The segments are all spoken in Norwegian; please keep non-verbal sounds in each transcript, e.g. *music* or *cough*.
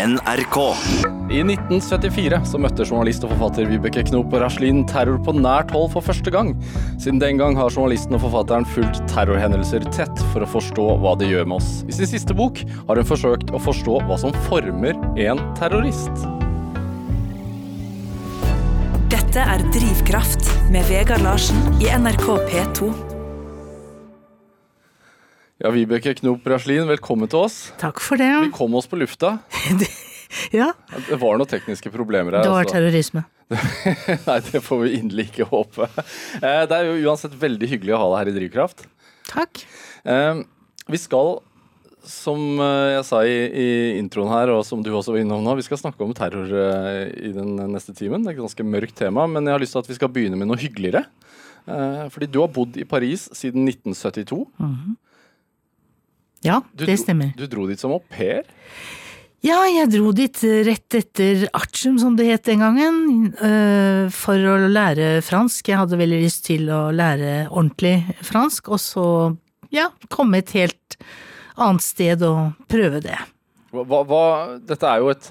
NRK. I 1974 så møtte journalist og forfatter Vibeke Knop og Raslin terror på nært hold for første gang. Siden den gang har journalisten og forfatteren fulgt terrorhendelser tett for å forstå hva det gjør med oss. I sin siste bok har hun forsøkt å forstå hva som former en terrorist. Dette er Drivkraft med Vegard Larsen i NRK P2. Ja, Vibeke Knop Raslin, velkommen til oss. Takk for det. Vi kom oss på lufta. *laughs* Ja, Det var noen tekniske problemer her. det var altså. terrorisme. *laughs* Nei, det får vi inderlig ikke håpe. Eh, Det er jo uansett veldig hyggelig å ha deg her i Drivkraft. Takk. Eh, Vi skal, som eh, jeg sa i, i introen her, og som du også var innom nå, vi skal snakke om terror i den neste timen. Det er et ganske mørkt tema, men jeg har lyst til at vi skal begynne med noe hyggeligere. Fordi du har bodd i Paris siden 1972. Ja, Du, det stemmer. Du dro dit som au pair. Ja, jeg dro dit rett etter artium, som det het den gangen, eh, for å lære fransk. Jeg hadde veldig lyst til å lære ordentlig fransk, og så, ja, komme et helt annet sted og prøve det. Hva, hva, dette er jo et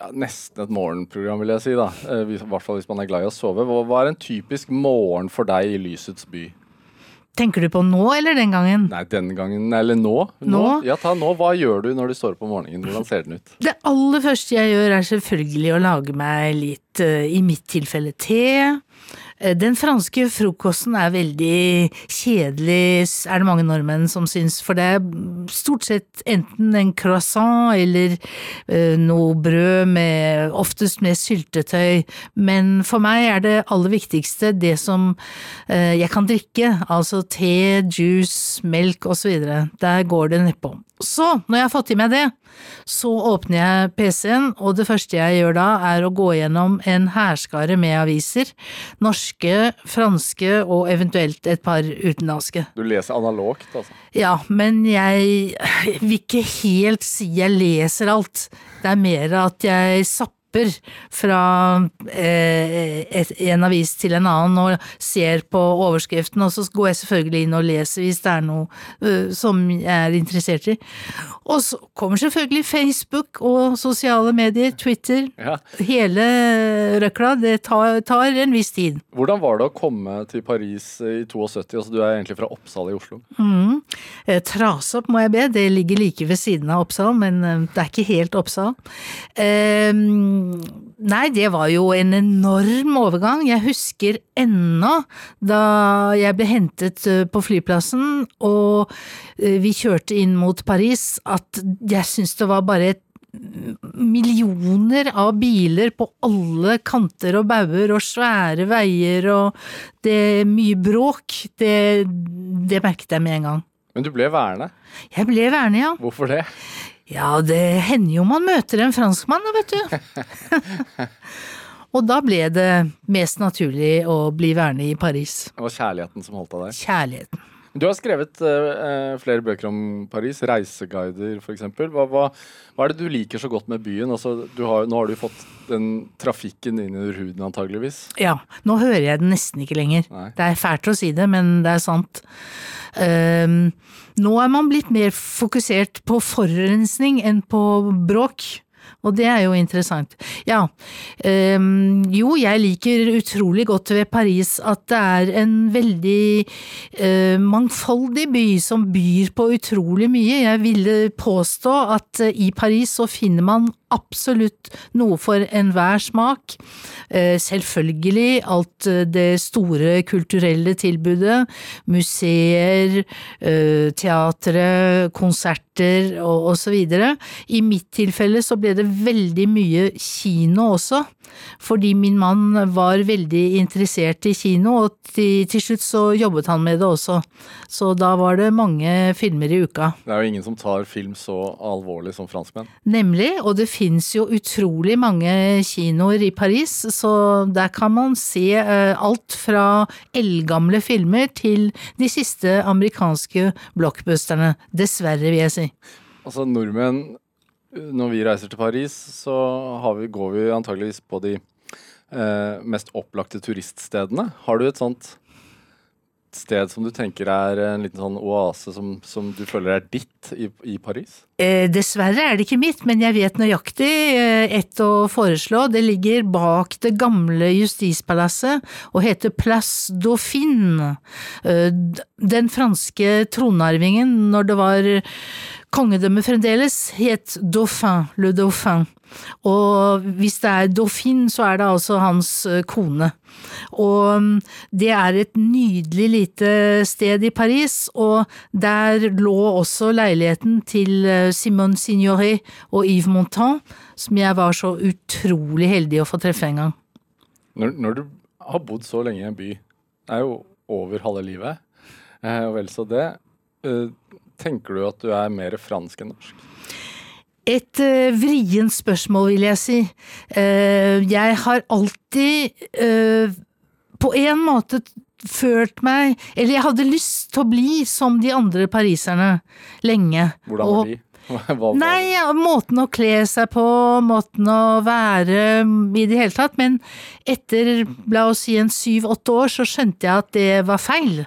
ja, nesten et morgenprogram, vil jeg si. da. Eh, I hvert fall hvis man er glad i å sove. Hva er en typisk morgen for deg i lysets by? Tenker du på nå eller den gangen? Nei, denne gangen, eller nå. Nå? Ja, ta nå. Hva gjør du når du står opp om morgenen? Hvordan ser den ut? Det aller første jeg gjør er selvfølgelig å lage meg litt, eh, i mitt tilfelle, te. Eh, Den franske frokosten er veldig kjedelig, er det mange nordmenn som syns, for det er stort sett enten en croissant eller eh, noe brød med, oftest med syltetøy, men for meg er det aller viktigste det som eh, jeg kan drikke, altså te, juice, melk osv. Der går det nedpå. Så, når jeg har fått i meg det, så åpner jeg PC-en, og det første jeg gjør da er å gå gjennom en hærskare med aviser. Norske, franske og eventuelt et par utenlandske. Du leser analogt, altså. Ja, men jeg vil ikke helt si jeg leser alt. Det er mer at jeg zapper fra eh, en avis til en annen og ser på overskriften, og så går jeg selvfølgelig inn og leser hvis det er noe eh, som jeg er interessert i. Og så kommer selvfølgelig Facebook og sosiale medier, Twitter, Ja. hele røkla. Det tar, tar en viss tid. Hvordan var det å komme til Paris i 72? Altså, du er egentlig fra Oppsal i Oslo. Mm. Eh, Trasopp må jeg be, det ligger like ved siden av Oppsal, men eh, det er ikke helt Oppsal. Eh, nei, det var jo en enorm overgang. Jeg husker ennå da jeg ble hentet eh, på flyplassen og eh, vi kjørte inn mot Paris, at jeg syntes det var bare et millioner av biler på alle kanter og bauger og svære veier og det er mye bråk. Det, det merket jeg med en gang. Men du ble værende. Jeg ble værende, ja. Hvorfor det? Ja, det hender jo man møter en franskmann, da, vet du. *laughs* og da ble det mest naturlig å bli værende i Paris. Det var kjærligheten som holdt deg der. Kjærligheten. Du har skrevet uh, flere bøker om Paris, reiseguider f.eks. Hva, hva, hva er det du liker så godt med byen? Altså, du har, nå har du fått den trafikken inn under huden antageligvis. Ja, nå hører jeg den nesten ikke lenger. Nei. Det er fælt å si det, men det er sant. Um, nå er man blitt mer fokusert på forurensning enn på bråk. Og det er jo interessant. Ja, ehm, jo, jeg liker utrolig godt ved Paris at det er en veldig eh, mangfoldig by som byr på utrolig mye. Jeg ville påstå at eh, i Paris så finner man absolutt noe for enhver smak. Eh, selvfølgelig alt eh, det store kulturelle tilbudet, museer, eh, teatre, konserter og, videre. I mitt tilfelle så ble det veldig mye kino også, fordi min mann var veldig interessert i kino, og til, til slutt så jobbet han med det også. Så da var det mange filmer i uka. Det er jo ingen som tar film så alvorlig som franskmenn. Nemlig, og det fins jo utrolig mange kinoer i Paris, så der kan man se eh, alt fra eldgamle filmer til de siste amerikanske blockbusterne. Dessverre, vil jeg si. Altså nordmenn, når vi reiser til Paris, så vi, går vi antageligvis på de eh, mest opplagte turiststedene. Har du et sånt sted som du tenker er en liten sånn oase som, som du føler er ditt i, i Paris? Eh, dessverre er det ikke mitt, men jeg vet nøyaktig eh, ett å foreslå. Det ligger bak det gamle justispalasset og heter Place Dauphine. Eh, den franske tronarvingen, når det var kongedømme fremdeles, het Dauphin, le Dauphin. Og hvis det er Dauphin, så er det altså hans eh, kone. Og mm, det er et nydelig lite sted i Paris, og der lå også leiligheten til eh, Simone Signoret og Yves Montand, som jeg var så utrolig heldig å få treffe en gang. Når, når du har bodd så lenge i en by, det er jo over halve livet, eh, og vel så det, tenker du at du er mer fransk enn norsk? Et uh, vrient spørsmål, vil jeg si. Uh, jeg har alltid uh, på en måte følt meg Eller jeg hadde lyst til å bli som de andre pariserne lenge. Hvordan *laughs* var de? Nei, ja, måten å kle seg på, måten å være mm, i det hele tatt, men etter, la oss si en syv-åtte år, så skjønte jeg at det var feil.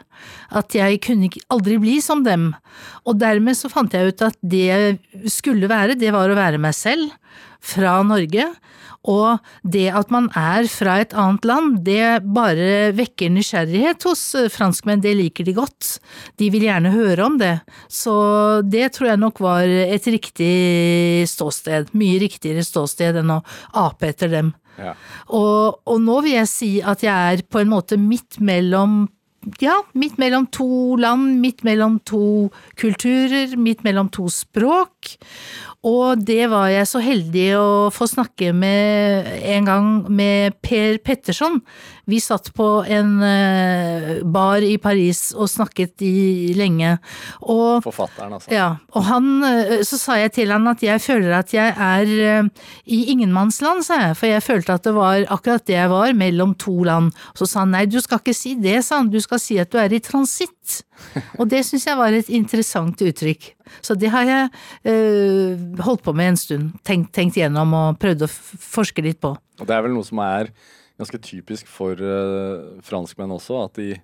At jeg kunne aldri bli som dem. Og dermed så fant jeg ut at det jeg skulle være, det var å være meg selv, fra Norge. Og det at man er fra et annet land, det bare vekker nysgjerrighet hos eh, franskmenn, det liker de godt. De vil gjerne høre om det. Så det tror jeg nok var et riktig ståsted. Mye riktigere ståsted enn å ape etter dem. Ja. Og, og nå vil jeg si at jeg er på en måte midt mellom ja, midt mellom to land, midt mellom to kulturer, midt mellom to språk. Og det var jeg så heldig å få snakke med en gang med Per Petterson. Vi satt på en eh, bar i Paris og snakket i lenge. Og Forfatteren, altså. ja, og han, eh, så sa jeg til han at jeg føler at jeg er eh, i ingenmannsland, sa jeg, for jeg følte at det var akkurat det jeg var, mellom to land. Så sa han nei, du skal ikke si det, sa han, du skal si at du er i transitt. Og det syns jeg var et interessant uttrykk. Så det har jeg øh, holdt på med en stund, tenkt, tenkt gjennom og prøvd å forske litt på. Og det er vel noe som er ganske typisk for øh, franskmenn også, at de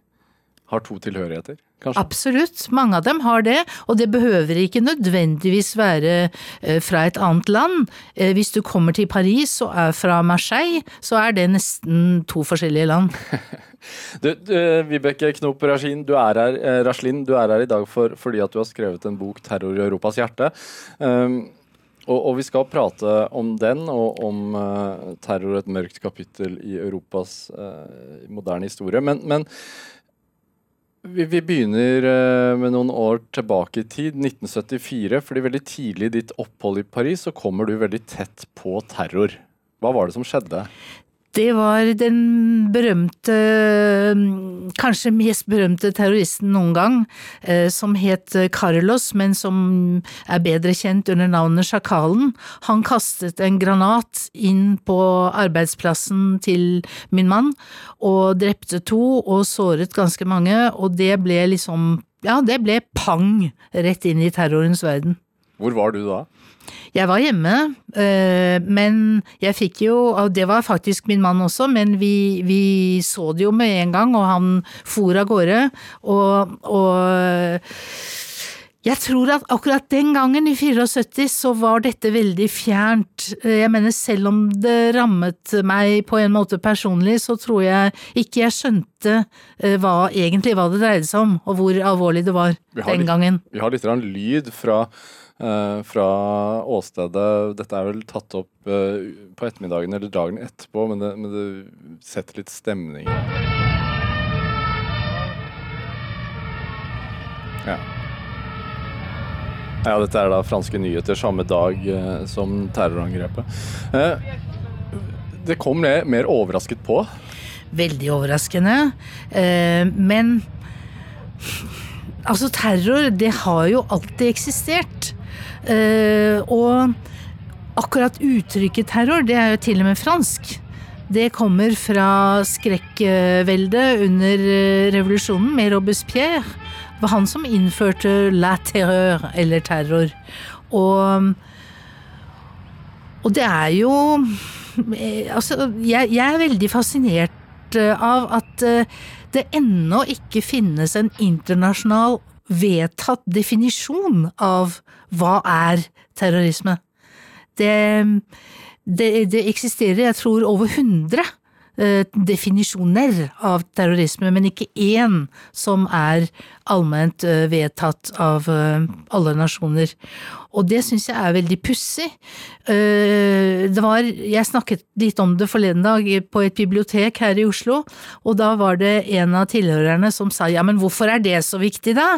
har to tilhørigheter, kanskje? Absolutt, mange av dem har det, og det behøver ikke nødvendigvis være eh, fra et annet land. Eh, Hvis du kommer til Paris og er fra Marseille, så er det nesten to forskjellige land. *laughs* Du, du, Vibeke Knop Rashin, du er her, eh, Raslin, du er her i dag for, fordi at du har skrevet en bok 'Terror i Europas hjerte'. Um, og, og vi skal prate om den, og om uh, terror, et mørkt kapittel i Europas uh, moderne historie. Men, men vi, vi begynner eh, med noen år tilbake i tid, 1974. fordi veldig tidlig i ditt opphold i Paris så kommer du veldig tett på terror. Hva var det som skjedde? Det var den berømte, mm, kanskje mest berømte terroristen noen gang, eh, som het Carlos, men som er bedre kjent under navnet Sjakalen. Han kastet en granat inn på arbeidsplassen til min mann, og drepte to og såret ganske mange, og det ble liksom, ja, det ble pang rett inn i terrorens verden. Hvor var du da? Jeg var hjemme, øh, men jeg fikk jo, og det var faktisk min mann også, men vi, vi så det jo med en gang, og han for av gårde, og, og jeg tror at akkurat den gangen, i 74, så var dette veldig fjernt. Jeg mener, selv om det rammet meg på en måte personlig, så tror jeg ikke jeg skjønte eh, hva, egentlig hva det dreide seg om, og hvor alvorlig det var den litt- gangen. Vi har litt lyd fra, eh, fra åstedet. Dette er vel tatt opp eh, på ettermiddagen eller dagen etterpå, men det, men det setter litt stemning. Ja. ja, dette er da franske nyheter samme dag eh, som terrorangrepet. Eh, det kom ned mer overrasket på. Veldig overraskende. Eh, men altså, terror, det har jo alltid eksistert. Eh, og akkurat uttrykket terror, det er jo til og med fransk. Det kommer fra skrekkveldet under eh, revolusjonen med Robespierre. Det var han som innførte la terreur, eller terror. Og, og det er jo eh, Altså, jeg, jeg er veldig fascinert av at det ennå ikke finnes en internasjonal vedtatt definisjon av hva er terrorisme. Det, det, det eksisterer, jeg tror, over 100 eh, definisjoner av terrorisme, men ikke én som er allment eh, vedtatt av eh, alle nasjoner. Og det syns jeg er veldig pussig. Eh, Det var, jeg snakket litt om det forleden dag på et bibliotek her i Oslo, og da var det en av tilhørerne som sa ja, men hvorfor er det så viktig da?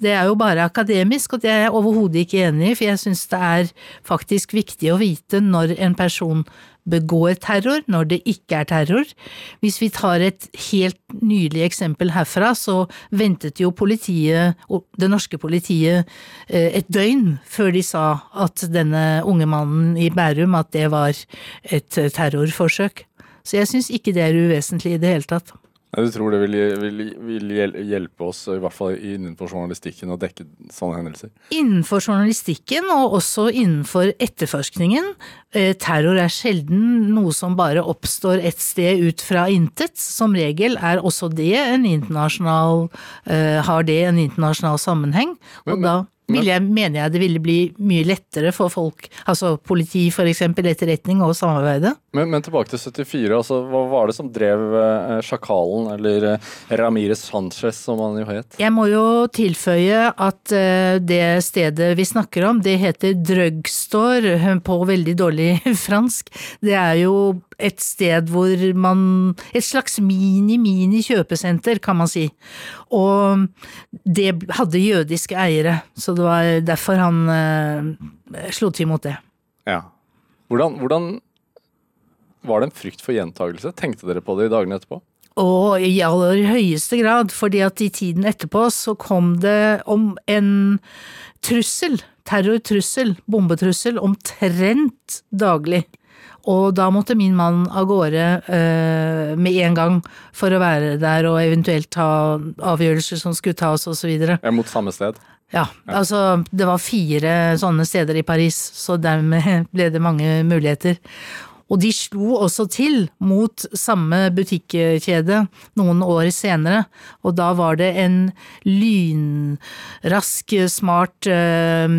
Det er jo bare akademisk, og det er jeg overhodet ikke enig i, for jeg syns det er faktisk viktig å vite når en person begår terror, når det ikke er terror. Hvis vi tar et helt nylig eksempel herfra, så ventet jo politiet, det norske politiet, eh, et døgn før de sa at denne unge mannen i Bærum, at det var et eh, terrorforsøk. Så jeg syns ikke det er uvesentlig i det hele tatt. Du tror det vil, vil, vil hjelpe oss, i hvert fall innenfor journalistikken, å dekke sånne hendelser? Innenfor journalistikken og også innenfor etterforskningen, eh, terror er sjelden noe som bare oppstår et sted ut fra intet. Som regel er også det en internasjonal, eh, har det en internasjonal sammenheng. Men- og da jeg, mener jeg det ville bli mye lettere for folk, altså politi eksempel, etterretning og samarbeide. Men, men tilbake til 74. altså Hva var det som drev eh, Sjakalen, eller eh, Ramires Sanchez, som han jo het? Jeg må jo tilføye at eh, det stedet vi snakker om, det heter drugstore eh, *laughs* på veldig dårlig *laughs* fransk. Det er jo et sted hvor man Et slags mini-mini kjøpesenter, kan man si. Og det hadde jødiske eiere, så det var derfor han eh, slo til mot det. Ja. Hvordan, hvordan Var det en frykt for gjentagelse? Tenkte dere på det i dagene etterpå? Og i aller høyeste grad, fordi at i tiden etterpå så kom det om en trussel, terrortrussel, bombetrussel, omtrent daglig. Og da måtte min mann av gårde eh, med en gang for å være der og eventuelt ta avgjørelser som skulle tas og så videre. Mot samme sted? Ja, altså det var fire sånne steder i Paris, så dermed *laughs* ble det mange muligheter. Og de slo også til mot samme butikkjede noen år senere, og da var det en lynrask, smart eh,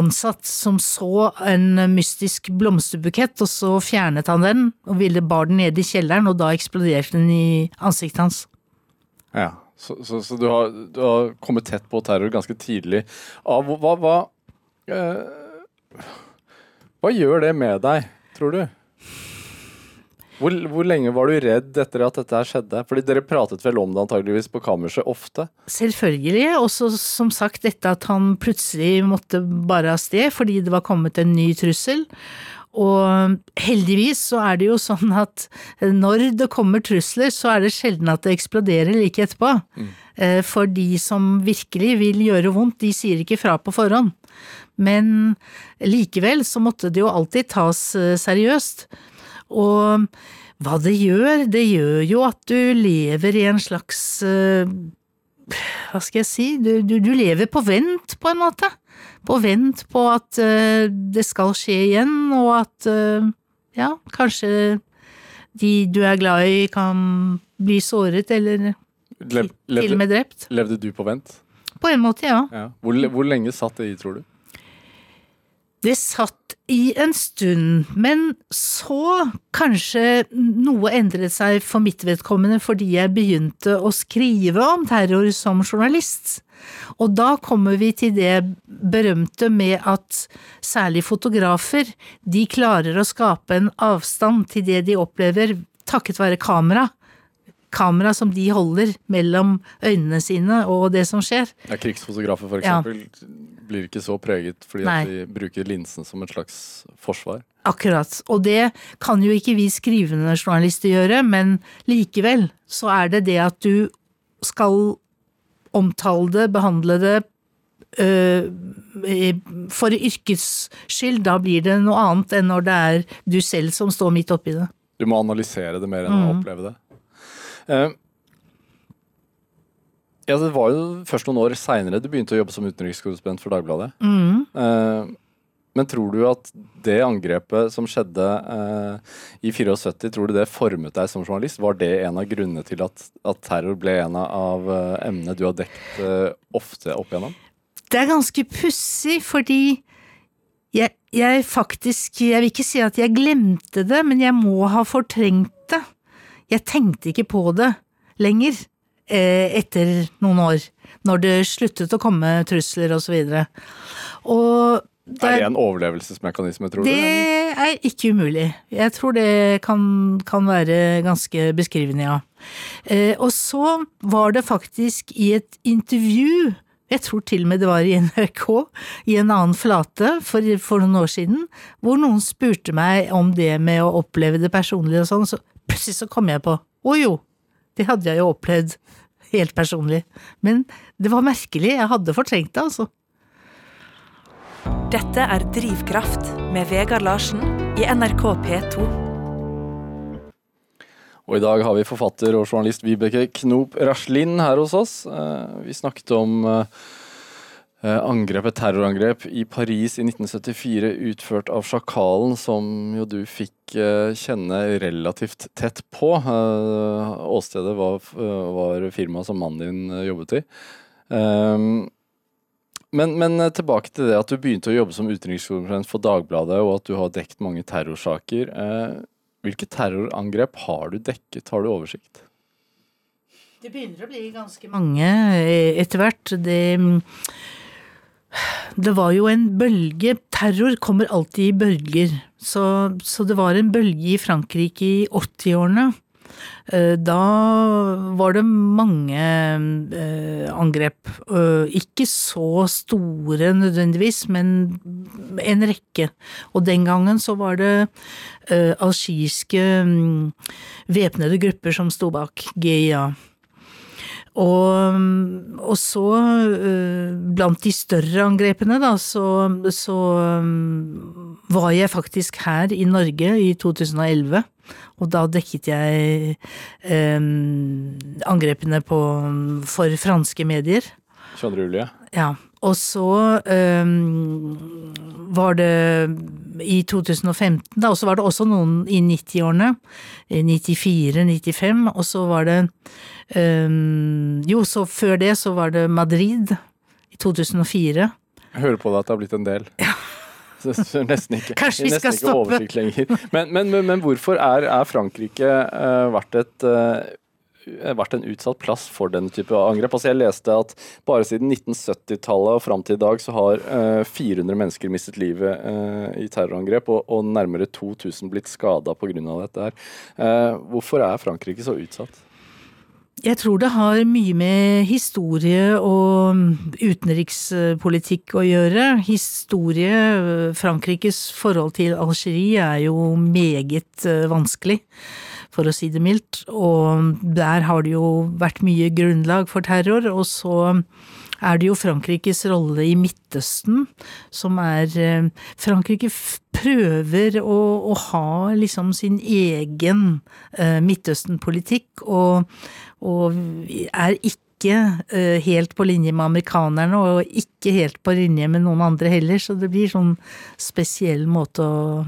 ansatt som så en mystisk blomsterbukett, og så fjernet han den og ville bar den ned i kjelleren, og da eksploderte den i ansiktet hans. Ja. Så, så, så du, har, du har kommet tett på terror ganske tidlig. Av, hva, hva, eh, hva gjør det med deg, tror du? Hvor, hvor lenge var du redd etter at dette her skjedde? Fordi dere pratet vel om det antageligvis på kammerset ofte? Selvfølgelig, også som sagt dette at han plutselig måtte bare av sted fordi det var kommet en ny trussel. Og heldigvis så er det jo sånn at når det kommer trusler, så er det sjelden at det eksploderer like etterpå. Mm. For de som virkelig vil gjøre vondt, de sier ikke fra på forhånd. Men likevel så måtte det jo alltid tas eh, seriøst. Og hva det gjør, det gjør jo at du lever i en slags eh, Hva skal jeg si, du, du, du lever på vent, på en måte. På vent på at eh, det skal skje igjen, og at ja, kanskje de du er glad i kan bli såret, eller Lev, til og med drept. levde du på vent? På en måte, ja. Ja. Hvor, hvor lenge satt det i, tror du? Det satt i en stund, men så kanskje noe endret seg for mitt vedkommende fordi jeg begynte å skrive om terror som journalist. Og da kommer vi til det berømte med at særlig fotografer, de klarer å skape en avstand til det de opplever takket være kamera. Kamera som de holder mellom øynene sine og det som skjer. Ja, krigsfotografer for Ja. Blir ikke så preget fordi Nei. at de bruker linsen som et slags forsvar. Akkurat. Og det kan jo ikke vi skrivende journalister gjøre, men likevel så er det det at du skal omtale det, behandle det øh, for yrkets skyld, da blir det noe annet enn når det er du selv som står midt oppi det. Du må analysere det mer enn å Mm. oppleve det. Eh, ja, det var jo først noen år seinere du begynte å jobbe som utenrikskorrespondent for Dagbladet. Mm. Eh, men tror du at det angrepet som skjedde eh, i 74, tror du det formet deg som journalist? Var det en av grunnene til at, at terror ble en av eh, emnene du har dekt eh, ofte opp igjennom? Det er ganske pussig, fordi jeg, jeg, faktisk Jeg vil ikke si at jeg glemte det, men jeg må ha fortrengt det. Jeg tenkte ikke på det lenger etter noen år, når det sluttet å komme trusler videre. Og det, er det en overlevelsesmekanisme, tror det du? Det er ikke umulig. Jeg tror det kan, kan være ganske beskrivende, ja. Eh, og så var det faktisk i et intervju jeg tror til og med det var i NRK, i en annen flate for, for, noen år siden, hvor noen spurte meg om det med å oppleve det personlige og sånn, så plutselig så kom jeg på å jo, det hadde jeg jo opplevd *laughs* helt personlig, men det var merkelig, jeg hadde fortrengt det, altså. Dette er Drivkraft med Vegard Larsen i NRK P2. Og i dag har vi forfatter og journalist Vibeke Knop Raslin her hos oss. Eh, vi snakket om eh, angrep, et terrorangrep i Paris i 1974 utført av Sjakalen, som jo du fikk eh, kjenne relativt tett på. Åstedet var, var firmaet som mannen din jobbet i. Men, men, tilbake til det at du begynte å jobbe som utenrikskorrespondent for Dagbladet, og at du har dekt mange terrorsaker. Hvilke terrorangrep har du dekket, har du oversikt? Det begynner å bli ganske mange eh, etter hvert. Det, det var jo en bølge Terror kommer alltid i bølger. Så, så det var en bølge i Frankrike i 80-årene Eh, da var det mange eh, angrep. Eh, ikke så store nødvendigvis, men en rekke. Og den gangen så var det algirske mm, væpnede grupper som sto bak GIA. Og, og, så, blant de større angrepene, da, så, så var jeg faktisk her i Norge i 2011. Og da dekket jeg eh, angrepene på, for franske medier. Skjønner Ja. Og så eh, var det i 2015, da, og så var det også noen i 90-årene. 94, 95, og så var det eh, Jo, så før det så var det Madrid i 2004. Jeg hører på deg at det har blitt en del. Ja. *laughs* Så nesten ikke, Kanskje vi skal stoppe. Men, men, men, men hvorfor er, er Frankrike uh, vært, et, uh, vært en utsatt plass for denne type angrep? Altså jeg leste at bare siden 1970-tallet og fram til i dag så har uh, 400 mennesker mistet livet i terrorangrep, og, nærmere 2000 blitt skada pga. dette her. hvorfor er Frankrike så utsatt? Jeg tror det har mye med historie og utenrikspolitikk å gjøre. Historie Frankrikes forhold til Algerie er jo meget eh, vanskelig, for å si det mildt. Og der har det jo vært mye grunnlag for terror. Og så er det jo Frankrikes rolle i Midtøsten som er eh, Frankrike prøver å, å ha liksom sin egen uh, Midtøsten-politikk, og, og, er ikke ikke helt på linje med amerikanerne, og ikke helt på linje med noen andre heller, så det blir sånn spesiell måte å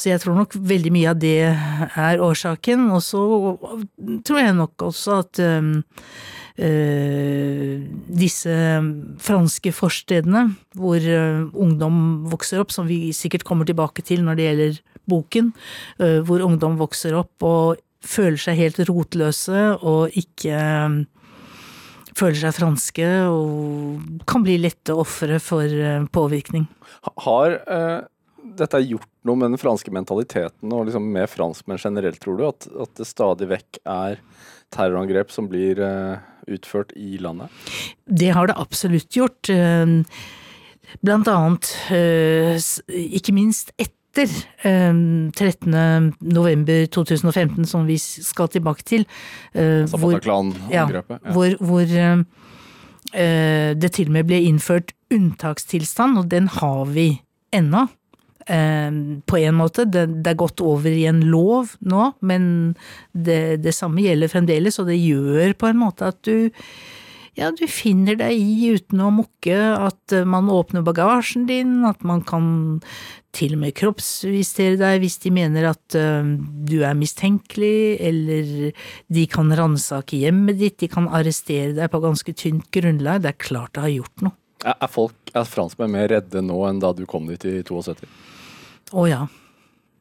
så jeg tror nok veldig mye av det er årsaken. Og så tror jeg nok også at um, Eh, disse franske forstedene hvor eh, ungdom vokser opp, som vi sikkert kommer tilbake til når det gjelder boken, eh, hvor ungdom vokser opp og føler seg helt rotløse og ikke føler seg franske og kan bli lette ofre for påvirkning. Har uh, har gjort noe med den franske mentaliteten og liksom med franskmenn generelt, tror du? At, at, det stadig vekk er terrorangrep som blir uh, utført i landet? Det har det absolutt gjort. Eh, blant annet, eh, ikke minst etter 13. Eh, november 2015, som vi skal tilbake til. Hvor, ja, hvor, hvor det til og med ble innført unntakstilstand, og den har vi ennå. På en måte. Det, det er gått over i en lov nå, men det, det, samme gjelder fremdeles, og det gjør på en måte at du ja, du finner deg i uten å mukke at man åpner bagasjen din, at man kan til og med kroppsvisitere deg hvis de mener at uh, du er mistenkelig, eller de kan ransake hjemmet ditt, de kan arrestere deg på ganske tynt grunnlag. Det er klart det har gjort noe. Er, folk, er franskmenn mer redde nå enn da du kom dit i 72? Å ja.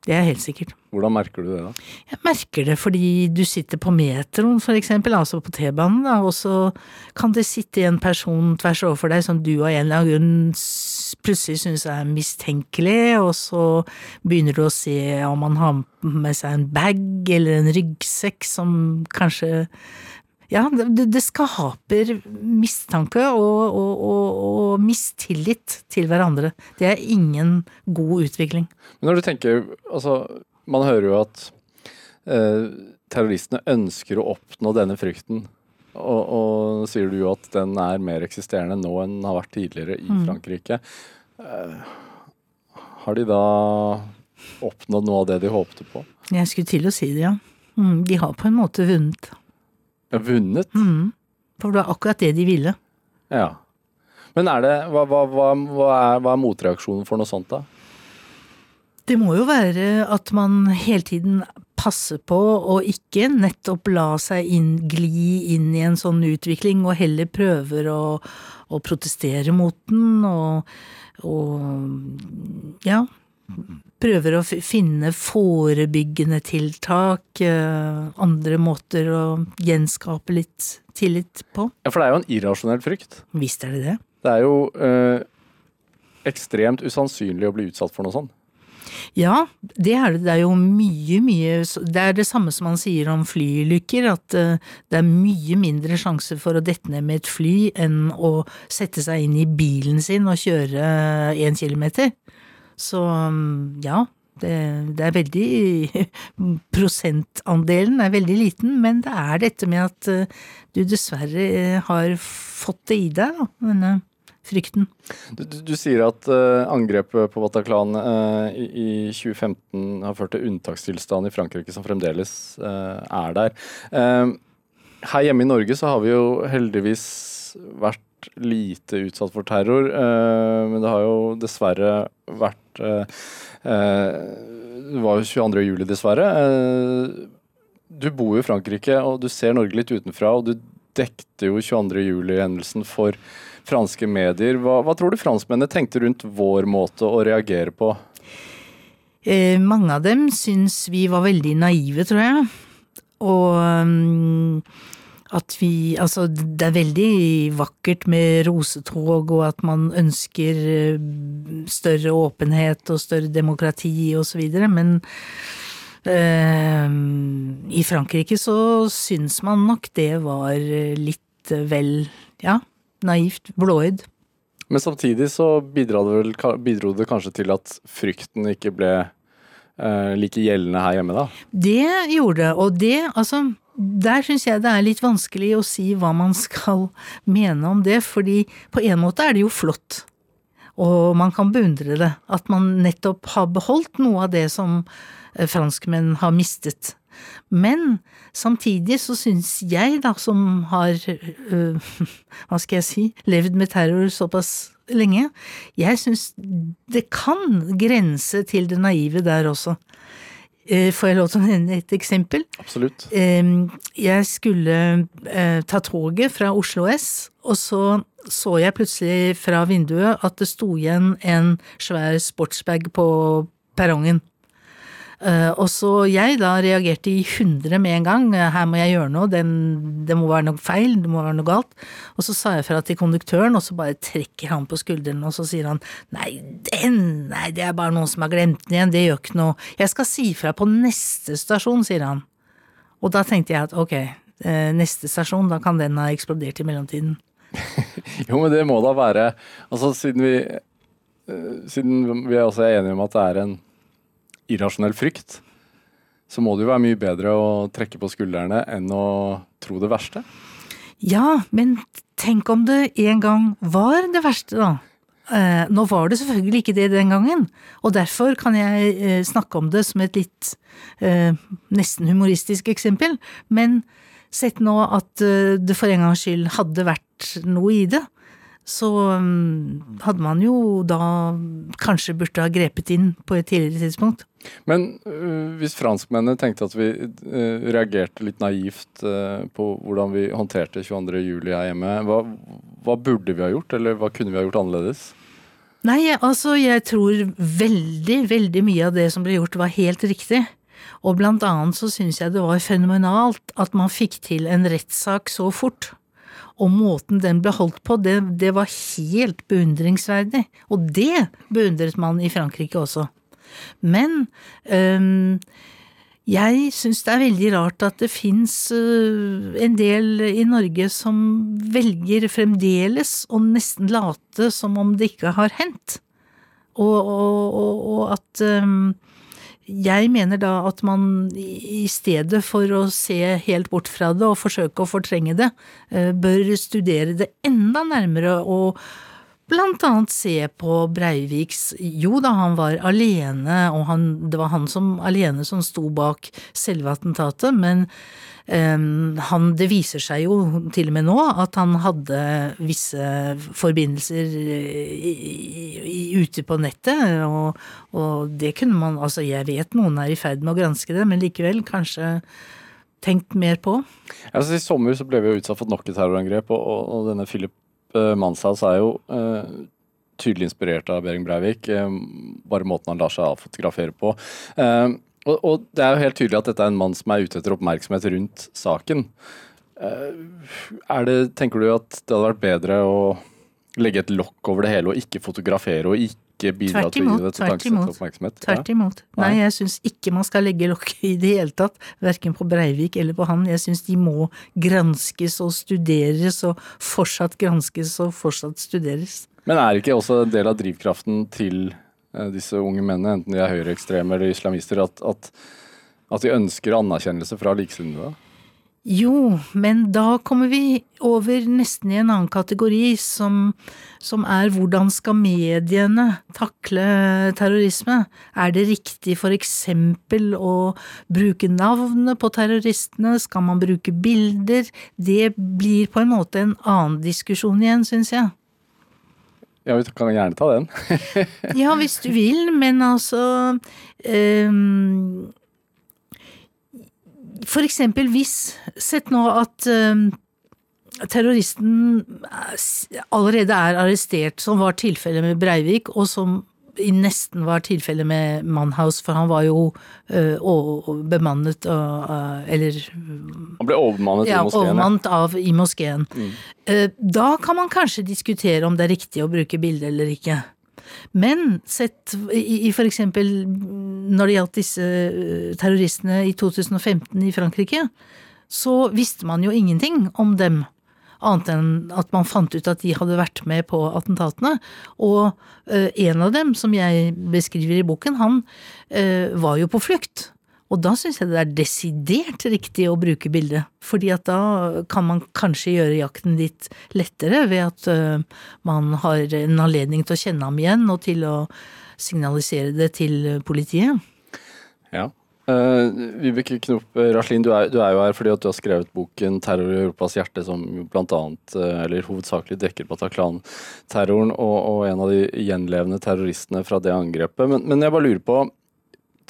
Det er helt sikkert. Hvordan merker du det da? Jeg merker det fordi du sitter på metroen for eksempel, altså på T-banen, da, og så kan det sitte en person tvers overfor deg som du av en eller annen grunn plutselig synes er mistenkelig, og så begynner du å se om han har med seg en bag eller en ryggsekk som kanskje ja, det, det skaper mistanke og, og, og, og, mistillit til hverandre. Det er ingen god utvikling. Men når du tenker, altså Man hører jo at eh, terroristene ønsker å oppnå denne frykten. Og, og sier du jo at den er mer eksisterende nå enn den har vært tidligere i mm. Frankrike. Eh, har de da oppnådd noe av det de håpte på? Jeg skulle til å si det, ja. Mm, de har på en måte vunnet. Ja, vunnet? Mm. For det var akkurat det de ville. Ja. Men er det Hva, hva, hva, hva er, er, motreaksjonen for noe sånt, da? Det må jo være at man hele tiden passer på å ikke nettopp la seg inn, gli inn i en sånn utvikling, og heller prøver å, å protestere mot den, og, og ja, prøver å finne forebyggende tiltak, eh, andre måter å gjenskape litt tillit på. Ja, For det er jo en irrasjonell frykt. Visst er det det. Det er jo øh, ekstremt usannsynlig å bli utsatt for noe sånt. Ja, det er det. Det er jo mye, mye Det er det samme som man sier om flyulykker, at uh, det er mye mindre sjanse for å dette ned med et fly enn å sette seg inn i bilen sin og kjøre én kilometer. Så mm, ja, det, det, er veldig *laughs* Prosentandelen er veldig liten, men det er dette med at uh, du dessverre eh, har fått det i deg, denne frykten. Du, du, du sier at uh, angrepet på Bataclan i, i, 2015 har ført til unntakstilstand i Frankrike, som fremdeles er der. her hjemme i Norge så har vi jo heldigvis vært lite utsatt for terror, men det har jo dessverre vært Eh, eh, det var jo 22. juli, dessverre. Eh, du bor jo i Frankrike, og du ser Norge litt utenfra. og du dekte jo 22. juli-hendelsen for franske medier. Hva, hva, tror du franskmennene tenkte rundt vår måte å reagere på? Mange av dem syns vi var veldig naive, tror jeg. Og um, at vi Altså, det er veldig vakkert med rosetog, og at man ønsker eh, større åpenhet og større demokrati og så videre, men øh, i Frankrike så syns man nok det var litt vel, ja, naivt, blåøyd. Men samtidig så bidro det, vel, bidro det kanskje til at frykten ikke ble like gjeldende her hjemme, da? Det gjorde det, og det, altså der syns jeg det er litt vanskelig å si hva man skal mene om det, fordi på en måte er det jo flott, og man kan beundre det, at man nettopp har beholdt noe av det som eh, franskmenn har mistet. Men samtidig så syns jeg, da, som har, øh, *laughs* hva skal jeg si, levd med terror såpass lenge, jeg syns det kan grense til det naive der også. Eh, får jeg lov til å nevne et eksempel? Absolutt. Jeg skulle eh, ta toget fra Oslo S, og så så jeg plutselig fra vinduet at det sto igjen en svær sportsbag på perrongen. Uh, og så jeg da reagerte i hundre med en gang, her må jeg gjøre noe, den, det må være noe feil, det må være noe galt. Og så sa jeg fra til konduktøren, og så bare trekker han på skulderen, og så sier han nei, den, nei, det er bare noen som har glemt den igjen, det gjør ikke noe, jeg skal si fra på neste stasjon, sier han. Og da tenkte jeg at ok, uh, neste stasjon, da kan den ha eksplodert i mellomtiden. *laughs* jo, men det må da være, altså siden vi, siden vi også er enige om at det er en irrasjonell frykt, så må det jo være mye bedre å trekke på skuldrene enn å tro det verste. Ja, men tenk om det en gang var det verste, da. Eh, nå var det selvfølgelig ikke det den gangen, og derfor kan jeg eh, snakke om det som et litt eh, nesten humoristisk eksempel, men sett nå at det for en gangs skyld hadde vært noe i det, så mm, hadde man jo da kanskje burde ha grepet inn på et tidligere tidspunkt. Men øh, hvis franskmennene tenkte at vi øh, reagerte litt naivt øh, på hvordan vi håndterte 22.07. her hjemme, hva, hva burde vi ha gjort, eller hva kunne vi ha gjort annerledes? Nei, altså jeg tror veldig, veldig mye av det som ble gjort var helt riktig. Og blant annet så syns jeg det var fenomenalt at man fikk til en rettssak så fort. Og måten den ble holdt på, det, det var helt beundringsverdig. Og det beundret man i Frankrike også. Men øhm, jeg syns det er veldig rart at det fins øh, en del i Norge som velger fremdeles å nesten late som om det ikke har hendt. Og, og, og, og at øhm, jeg mener da at man i stedet for å se helt bort fra det og forsøke å fortrenge det, øh, bør studere det enda nærmere og blant annet se på Breiviks Jo da, han var alene, og han, det var han som alene som sto bak selve attentatet, men han, det viser seg jo til og med nå at han hadde visse forbindelser i, i, ute på nettet, og, og det kunne man Altså, jeg vet noen er i ferd med å granske det, men likevel, kanskje tenkt mer på? Altså, I sommer så ble vi jo utsatt for nok et terrorangrep, og, og, og denne Philip uh, Manshaus er jo uh, tydelig inspirert av Behring Breivik. Bare måten han lar seg avfotografere på. Og, og, det er jo helt tydelig at dette er en mann som er ute etter oppmerksomhet rundt saken. Er det, tenker du at det hadde vært bedre å legge et lokk over det hele og ikke fotografere og ikke bidra til å gi det til oppmerksomhet? Tvert imot. Ja? Nei, jeg syns ikke man skal legge lokk i det hele tatt. Verken på Breivik eller på han. Jeg syns de må granskes og studeres og fortsatt granskes og fortsatt studeres. Men er ikke også en del av drivkraften til disse unge mennene, enten de er høyreekstreme eller islamister, at, at, at de ønsker anerkjennelse fra likesinnede? Jo, men da kommer vi over nesten i en annen kategori, som, som, er hvordan skal mediene takle terrorisme? Er det riktig for eksempel å bruke navnet på terroristene, skal man bruke bilder? Det blir på en måte en annen diskusjon igjen, syns jeg. Ja, vi kan gjerne ta den. *laughs* ja, hvis du vil, men altså um, for eksempel hvis Sett nå at um, terroristen allerede er arrestert, som var tilfellet med Breivik, og som nesten var tilfellet med Mannhaus, for han var jo øh, bemannet uh, Eller Han ble overmannet ja, i moskeen? Overmannet av i moskeen. Mm. Uh, da kan man kanskje diskutere om det er riktig å bruke bilde eller ikke. Men sett i, i for eksempel når det gjaldt disse eh, terroristene i 2015 i Frankrike, så visste man jo ingenting om dem. Annet enn at man fant ut at de hadde vært med på attentatene. Og uh, en av dem, som jeg beskriver i boken, han uh, var jo på flukt. Og da syns jeg det er desidert riktig å bruke bildet, fordi at da kan man kanskje gjøre jakten litt lettere ved at uh, man har en anledning til å kjenne ham igjen og til å signalisere det til politiet. Ja. Uh, Vibeke Knop Raslin, du er, du er, jo her fordi at du har skrevet boken 'Terror i Europas hjerte', som blant annet, uh, eller hovedsakelig dekker Bataclan-terroren og, og, en av de gjenlevende terroristene fra det angrepet. Men, men jeg bare lurer på,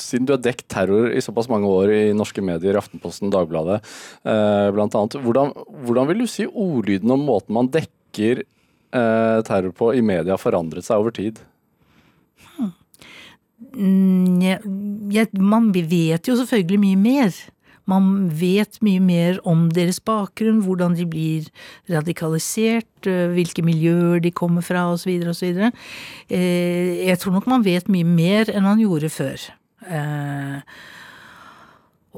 siden du har dekt terror i såpass mange år i norske medier, Aftenposten, Dagbladet eh, annet, hvordan, hvordan, vil du si ordlyden om måten man dekker eh, terror på i media forandret seg over tid? Ja, man vet jo selvfølgelig mye mer. Man vet mye mer om deres bakgrunn, hvordan de blir radikalisert, eh, hvilke miljøer de kommer fra osv. osv. Eh, jeg tror nok man vet mye mer enn man gjorde før. Eh,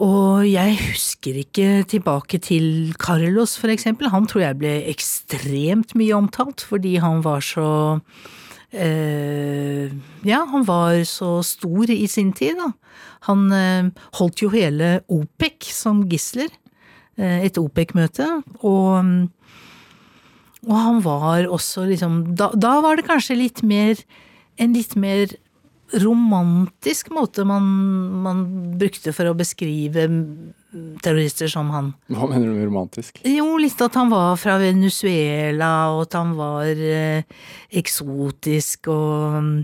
og jeg husker ikke tilbake til Carlos, for eksempel. Han tror jeg ble ekstremt mye omtalt fordi han var så Ja, han var så stor i sin tid, da. Han eh, holdt jo hele OPEC som gisler. Eh, et OPEC-møte. Og, og han var også liksom da, da var det kanskje litt mer en litt mer romantisk måte man, man, brukte for å beskrive terrorister som han. Hva mener du med romantisk? Jo, litt at han var fra Venezuela, og at han var eh, eksotisk og mm,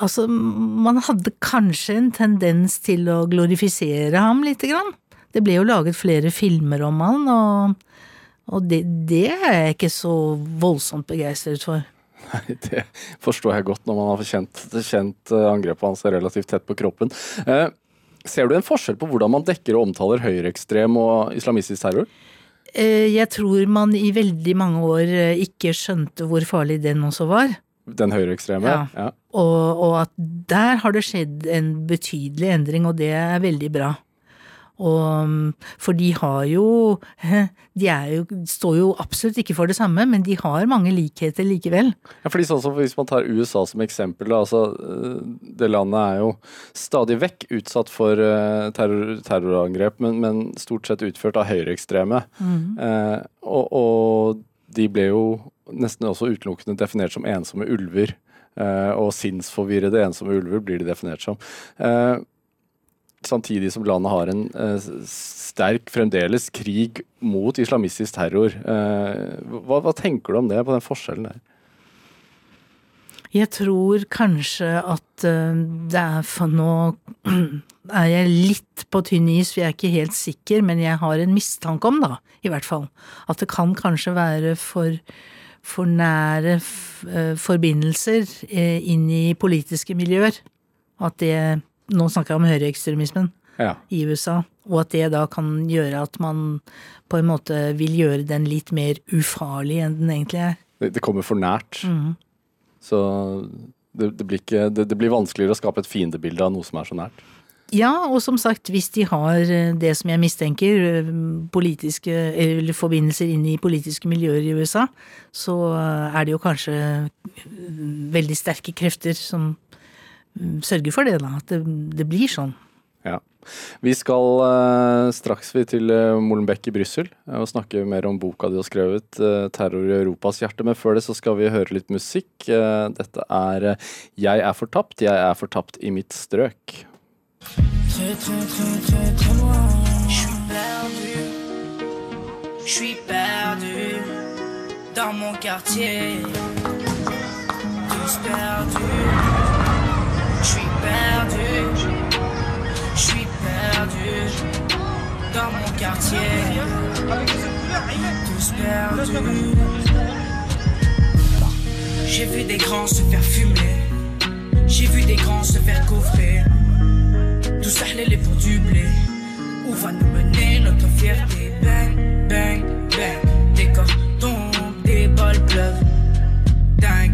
Altså, man hadde kanskje en tendens til å glorifisere ham lite grann. Det ble jo laget flere filmer om han, og, og det, det er jeg ikke så voldsomt begeistret for. Nei, det forstår jeg godt når man har kjent, kjent eh, angrepet hans relativt tett på kroppen. Eh, ser du en forskjell på hvordan man dekker og omtaler høyreekstrem og islamistisk terror? Eh, jeg tror man i veldig mange år eh, ikke skjønte hvor farlig den også var. Den høyreekstreme? Ja. ja. Og, og at der har det skjedd en betydelig endring, og det er veldig bra. Og, for de har jo De er jo, står jo absolutt ikke for det samme, men de har mange likheter likevel. Ja, fordi sånn som Hvis man tar USA som eksempel, altså, eh, det landet er jo stadig vekk utsatt for eh, terror, terrorangrep, men, men, stort sett utført av høyreekstreme. Mm. Eh, og, og, de ble jo nesten også utelukkende definert som ensomme ulver. Eh, og sinnsforvirrede ensomme ulver blir de definert som. Eh, samtidig som landet har en eh, sterk fremdeles krig mot islamistisk terror. Hva, hva, tenker du om det, på den forskjellen der? Jeg tror kanskje at det er for nå *clears throat* er jeg litt på tynn is, for jeg er ikke helt sikker, men jeg har en mistanke om, da, i hvert fall, at det kan kanskje være for for nære eh, forbindelser eh, inn i politiske miljøer. At det Nå snakker jeg om høyreekstremismen ja. i USA. Og at det da kan gjøre at man på en måte vil gjøre den litt mer ufarlig enn den egentlig er. Det, det kommer for nært. Mm. Så det, det, blir ikke, det, blir vanskeligere å skape et fiendebilde av noe som er så nært. Ja, og som sagt, hvis de har eh, det som jeg mistenker, eh, politiske eller forbindelser inn i politiske miljøer i USA, så eh, er det jo kanskje veldig sterke krefter som mm, sørger for det, da. At det, det blir sånn. Ja. Vi skal uh, straks vi til uh, Molenbeek i Brussel og snakke mer om boka du har skrevet, uh, 'Terror i Europas hjerte'. Men før det så skal vi høre litt musikk. dette er 'Jeg er fortapt', 'Jeg er fortapt i mitt strøk'. Très très très très très loin. Je suis perdu. Je suis perdu dans mon quartier. Tous perdus. Je suis perdu. Je suis perdu dans mon quartier. Tous perdus. J'ai vu des grands se faire fumer. J'ai vu des grands se faire couvrir. pour du blé. Où va nous mener notre fierté? Bang, bang, bang. Des des balles pleuvent. Dang,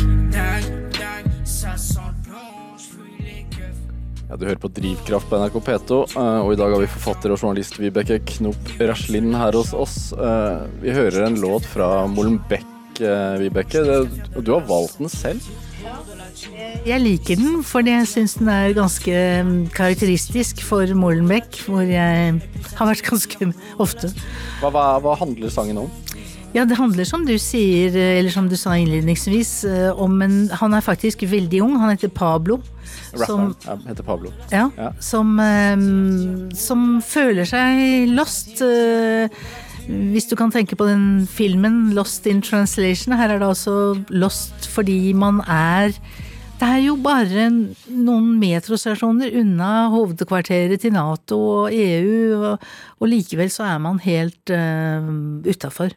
Ja, du hører på Drivkraft på NRK P2, eh, og i dag har vi forfatter og journalist Vibeke Knop Raslin her hos oss. Eh, vi hører en låt fra Molenbeck, eh, Vibeke. Du har valgt den selv? Jeg liker den fordi jeg syns den er ganske mm, karakteristisk for Molenbeck, hvor jeg har vært *laughs* ganske ofte. Hva, hva, hva, handler sangen om? Ja, det handler som du sier, eller som du sa innledningsvis, eh, om en Han er faktisk veldig ung, han heter Pablo. Som, ja, heter Pablo. Ja, ja. Som, um, som føler seg lost. Hvis du kan tenke på den filmen 'Lost in Translation', her er det altså lost fordi man er det er jo bare noen metrostasjoner unna hovedkvarteret til Nato og EU, og, og likevel så er man helt uh, utafor.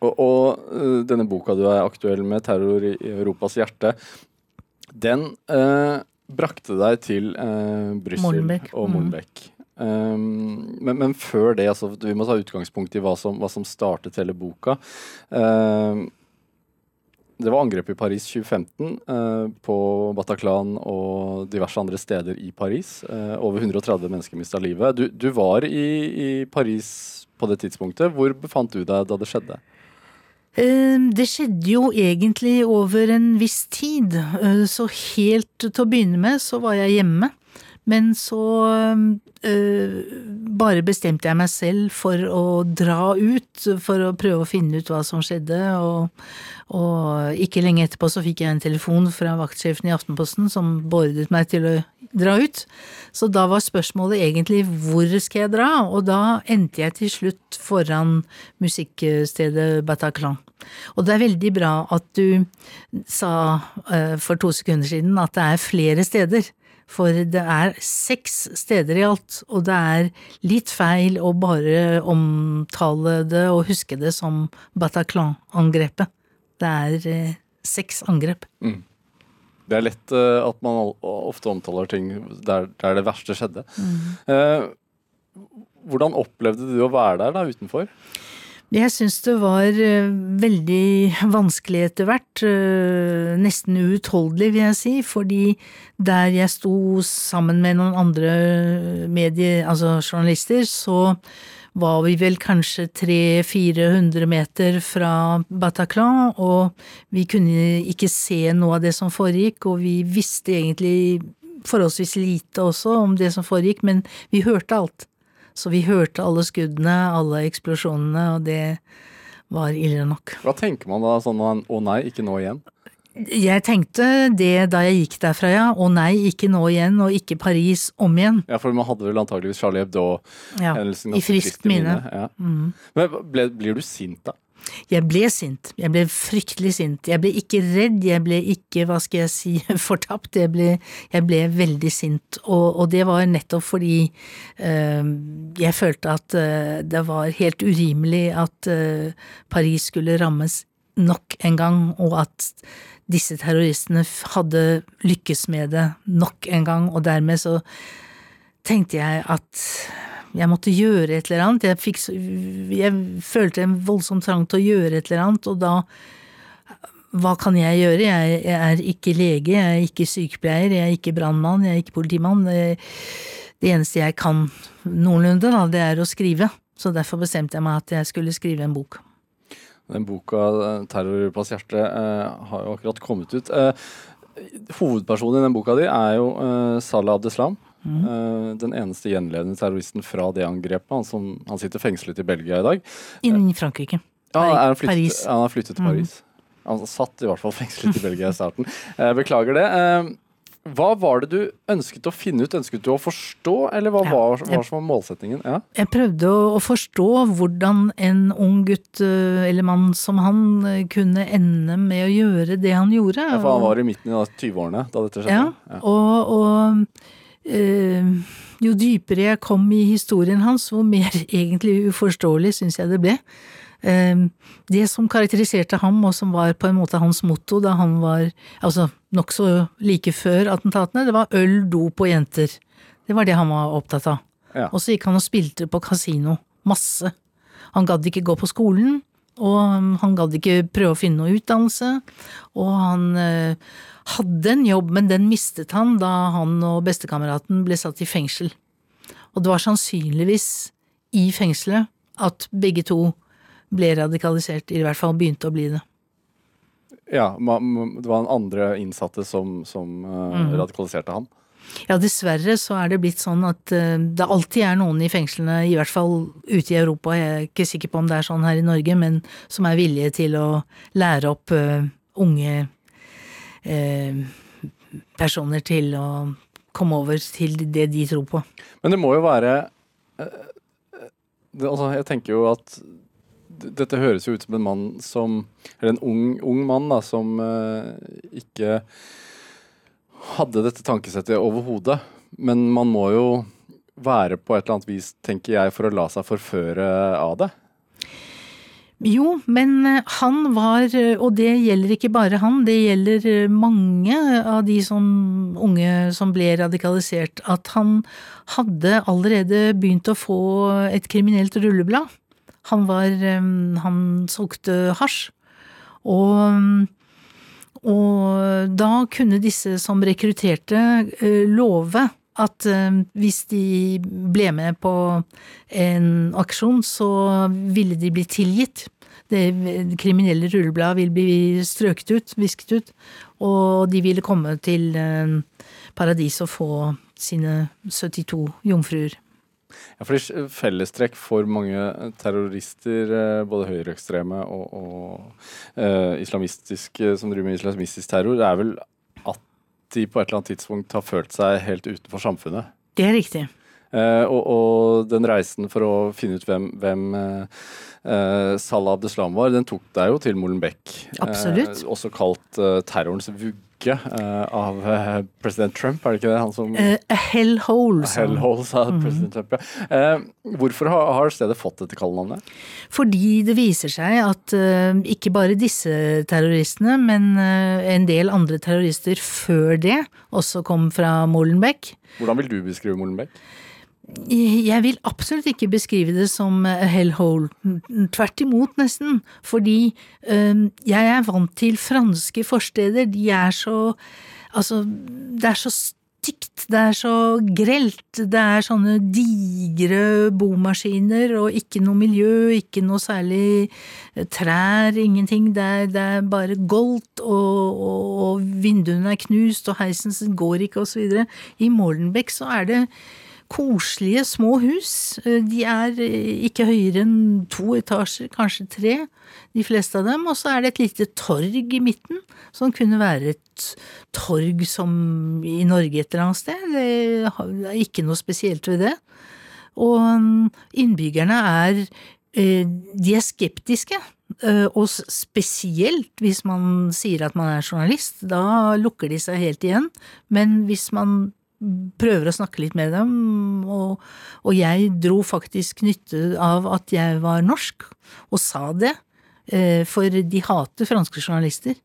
Og, og uh, denne boka du er aktuell med, 'Terror i Europas hjerte', den eh, brakte deg til eh, Brussel og Molenbeek. Mm. Um, men, men, før det, altså, vi må ta utgangspunkt i hva som, hva som startet hele boka. Um, det var angrep i Paris 2015 eh, på Bataclan og diverse andre steder i Paris. Eh, over 130 mennesker mista livet. Du, du var i, i, Paris på det tidspunktet. Hvor befant du deg da det skjedde? Uh, det skjedde jo egentlig over en viss tid. Så helt til å begynne med så var jeg hjemme Men så øh, bare bestemte jeg meg selv for å dra ut, for å prøve å finne ut hva som skjedde, og, og ikke lenge etterpå så fikk jeg en telefon fra vaktsjefen i Aftenposten som beordret meg til å dra ut. Så da var spørsmålet egentlig hvor skal jeg dra, og da endte jeg til slutt foran musikkstedet Bataclan. Og det er veldig bra at du sa uh, for to sekunder siden at det er flere steder. For det er seks steder i alt, og det er litt feil å bare omtale det og huske det som Bataclan-angrepet. Det er uh, seks angrep. Mm. Det er lett uh, at man ofte omtaler ting der, der det verste skjedde. Mm. hvordan opplevde du å være der da, utenfor? Jeg syns det var uh, veldig vanskelig etter hvert, uh, nesten uutholdelig vil jeg si, fordi der jeg sto sammen med noen andre medier, altså journalister, så var vi vel kanskje 300-400 meter fra Bataclan, og vi kunne ikke se noe av det som foregikk, og vi visste egentlig forholdsvis lite også om det som foregikk, men vi hørte alt. Så vi hørte alle skuddene, alle eksplosjonene, og det var ille nok. Hva tenker man da sånn å nei, ikke nå igjen? Jeg tenkte det da jeg gikk derfra, ja. Å nei, ikke nå igjen, og ikke Paris om igjen. Ja, for man hadde vel antageligvis Charlie Hebdo-hendelsen ja, i friskt minne. Ja. Mm. Men ble, blir du sint da? Jeg ble sint. Jeg ble fryktelig sint. Jeg ble ikke redd, jeg ble ikke, hva skal jeg si, *laughs* fortapt. Jeg ble, jeg ble veldig sint, og, og, det var nettopp fordi øh, jeg følte at øh, det var helt urimelig at øh, Paris skulle rammes nok en gang, og at disse terroristene hadde lykkes med det nok en gang, og dermed så tenkte jeg at jeg måtte gjøre et eller annet. Jeg, fikk, jeg følte en voldsom trang til å gjøre et eller annet, og da hva kan jeg gjøre? Jeg, jeg er ikke lege, jeg er ikke sykepleier, jeg er ikke brannmann, jeg er ikke politimann. Det, det eneste jeg kan noenlunde, da, det er å skrive. Så derfor bestemte jeg meg at jeg skulle skrive en bok. Den boka 'Terrorplass 'Terror på hjertet' eh, har jo akkurat kommet ut. Eh, hovedpersonen i den boka di er jo eh, Salah Abdeslam. Mm. Eh, den eneste gjenledende terroristen fra det angrepet. Han, som, han sitter fengslet i Belgia i dag. Innen Frankrike. Ja, han, flyttet, Paris. han har flyttet til mm. Paris. Mm. Han satt i hvert fall fengslet i *laughs* Belgia i starten. beklager det. Hva var det du ønsket å finne ut? Ønsket du å forstå, eller hva ja, var, var, som var målsettingen? Ja. Jeg prøvde å forstå hvordan en ung gutt eh, eller mann som han eh, kunne ende med å gjøre det han gjorde. Ja, For han var i midten av 20-årene da dette skjedde? Ja, og, og jo dypere jeg kom i historien hans, hvor mer *laughs* egentlig uforståelig syns jeg det ble. Ehm, det som karakteriserte ham, og som var på en måte hans motto da han var altså nokså like før attentatene, det var øl, dop og jenter. Det var det han var opptatt av. Ja. Og så gikk han og spilte på kasino. Masse. Han gadd ikke gå på skolen, og han gadd ikke prøve å finne noe utdannelse. Og han øh, hadde en jobb, men den mistet han da han og bestekameraten ble satt i fengsel. Og det var sannsynligvis i fengselet at begge to ble radikalisert, i hvert fall begynte å bli det. Ja, det var en andre innsatte som, som uh, mm. radikaliserte han? Ja, dessverre så er det blitt sånn at uh, det alltid er noen i fengslene, i hvert fall ute i Europa, jeg er ikke sikker på om det er sånn her i Norge, men som er villige til å lære opp uh, unge personer til å komme over til det de tror på. Men det må jo være det, altså, Jeg tenker jo at dette høres jo ut som en mann som Eller en ung, ung mann da, som uh, ikke hadde dette tankesettet overhodet. Men man må jo være på et eller annet vis, tenker jeg, for å la seg forføre av det. Jo, men eh, han var, og det gjelder ikke bare han, det gjelder eh, mange av de som unge som ble radikalisert, at han hadde allerede begynt å få et kriminelt rulleblad. Han var Han solgte hasj. Og, og da kunne disse som rekrutterte, eh, love at hvis de ble med på en aksjon, så ville de bli tilgitt. Det kriminelle rullebladet ville bli strøket ut, visket ut, og de ville komme til paradis og få sine 72 jomfruer. Ja, fordi Fellestrekk for mange terrorister, eh, både høyreekstreme og, og uh, islamistiske, som driver med islamistisk terror, er vel at de på et eller annet tidspunkt har følt seg helt utenfor samfunnet. Det er riktig. Uh, og, og, den reisen for å finne ut hvem, hvem uh, Salah Abdeslam var, den tok deg jo til Molenbeek. Absolutt. også kalt terrorens vugge uke uh, av uh, president Trump, er det ikke det? Han som uh, A hellhole, sa hellhole, sa mm. president Trump, ja. hvorfor har, har, stedet fått dette kallenavnet? Fordi det viser seg at ikke bare disse terroristene, men en del andre terrorister før det også kom fra Molenbeek. Hvordan vil du beskrive Molenbeek? Jeg vil absolutt ikke beskrive det som hellhole. Tvert imot, nesten. Fordi øh, jeg er vant til franske forsteder. De er så Altså, det er så stygt, det er så grelt. Det er sånne digre bomaskiner og ikke noe miljø, ikke noe særlig trær, ingenting. Det er, det er bare goldt, og, og, og vinduene er knust, og heisen går ikke, og så videre. I Mordenbeck så er det koselige små hus. Eh, de er eh, ikke høyere enn to etasjer, kanskje tre, de fleste av dem. Og så er det et lite torg i midten, som kunne være et torg som i Norge et eller annet sted. Det er ikke noe spesielt ved det. Og mm, innbyggerne er eh, de er skeptiske, og spesielt hvis man sier at man er journalist. Da lukker de seg helt igjen. Men hvis man prøver å snakke litt med dem, og, og, jeg dro faktisk nytte av at jeg var norsk, og sa det, eh, for de hater franske journalister.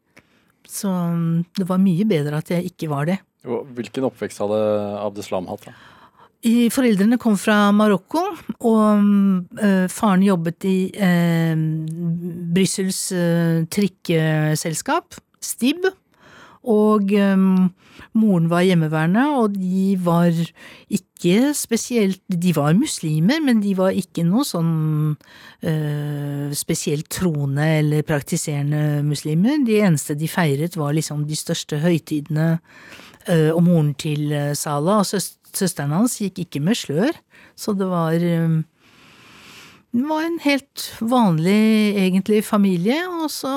Så mm, det var mye bedre at jeg ikke var det. Hvilken oppvekst hadde Abdeslam hatt? da? Foreldrene kom fra Marokko, og øh, faren jobbet i øh, Brussels øh, trikkeselskap, Stib. Og um, moren var hjemmeværende, og de var ikke spesielt De var muslimer, men de var ikke noe sånn uh, spesielt troende eller praktiserende muslimer. De eneste de feiret, var liksom de største høytidene. Uh, og moren til uh, Salah og søs søsteren hans gikk ikke med slør, så det var um, var en helt vanlig, egentlig, familie, og så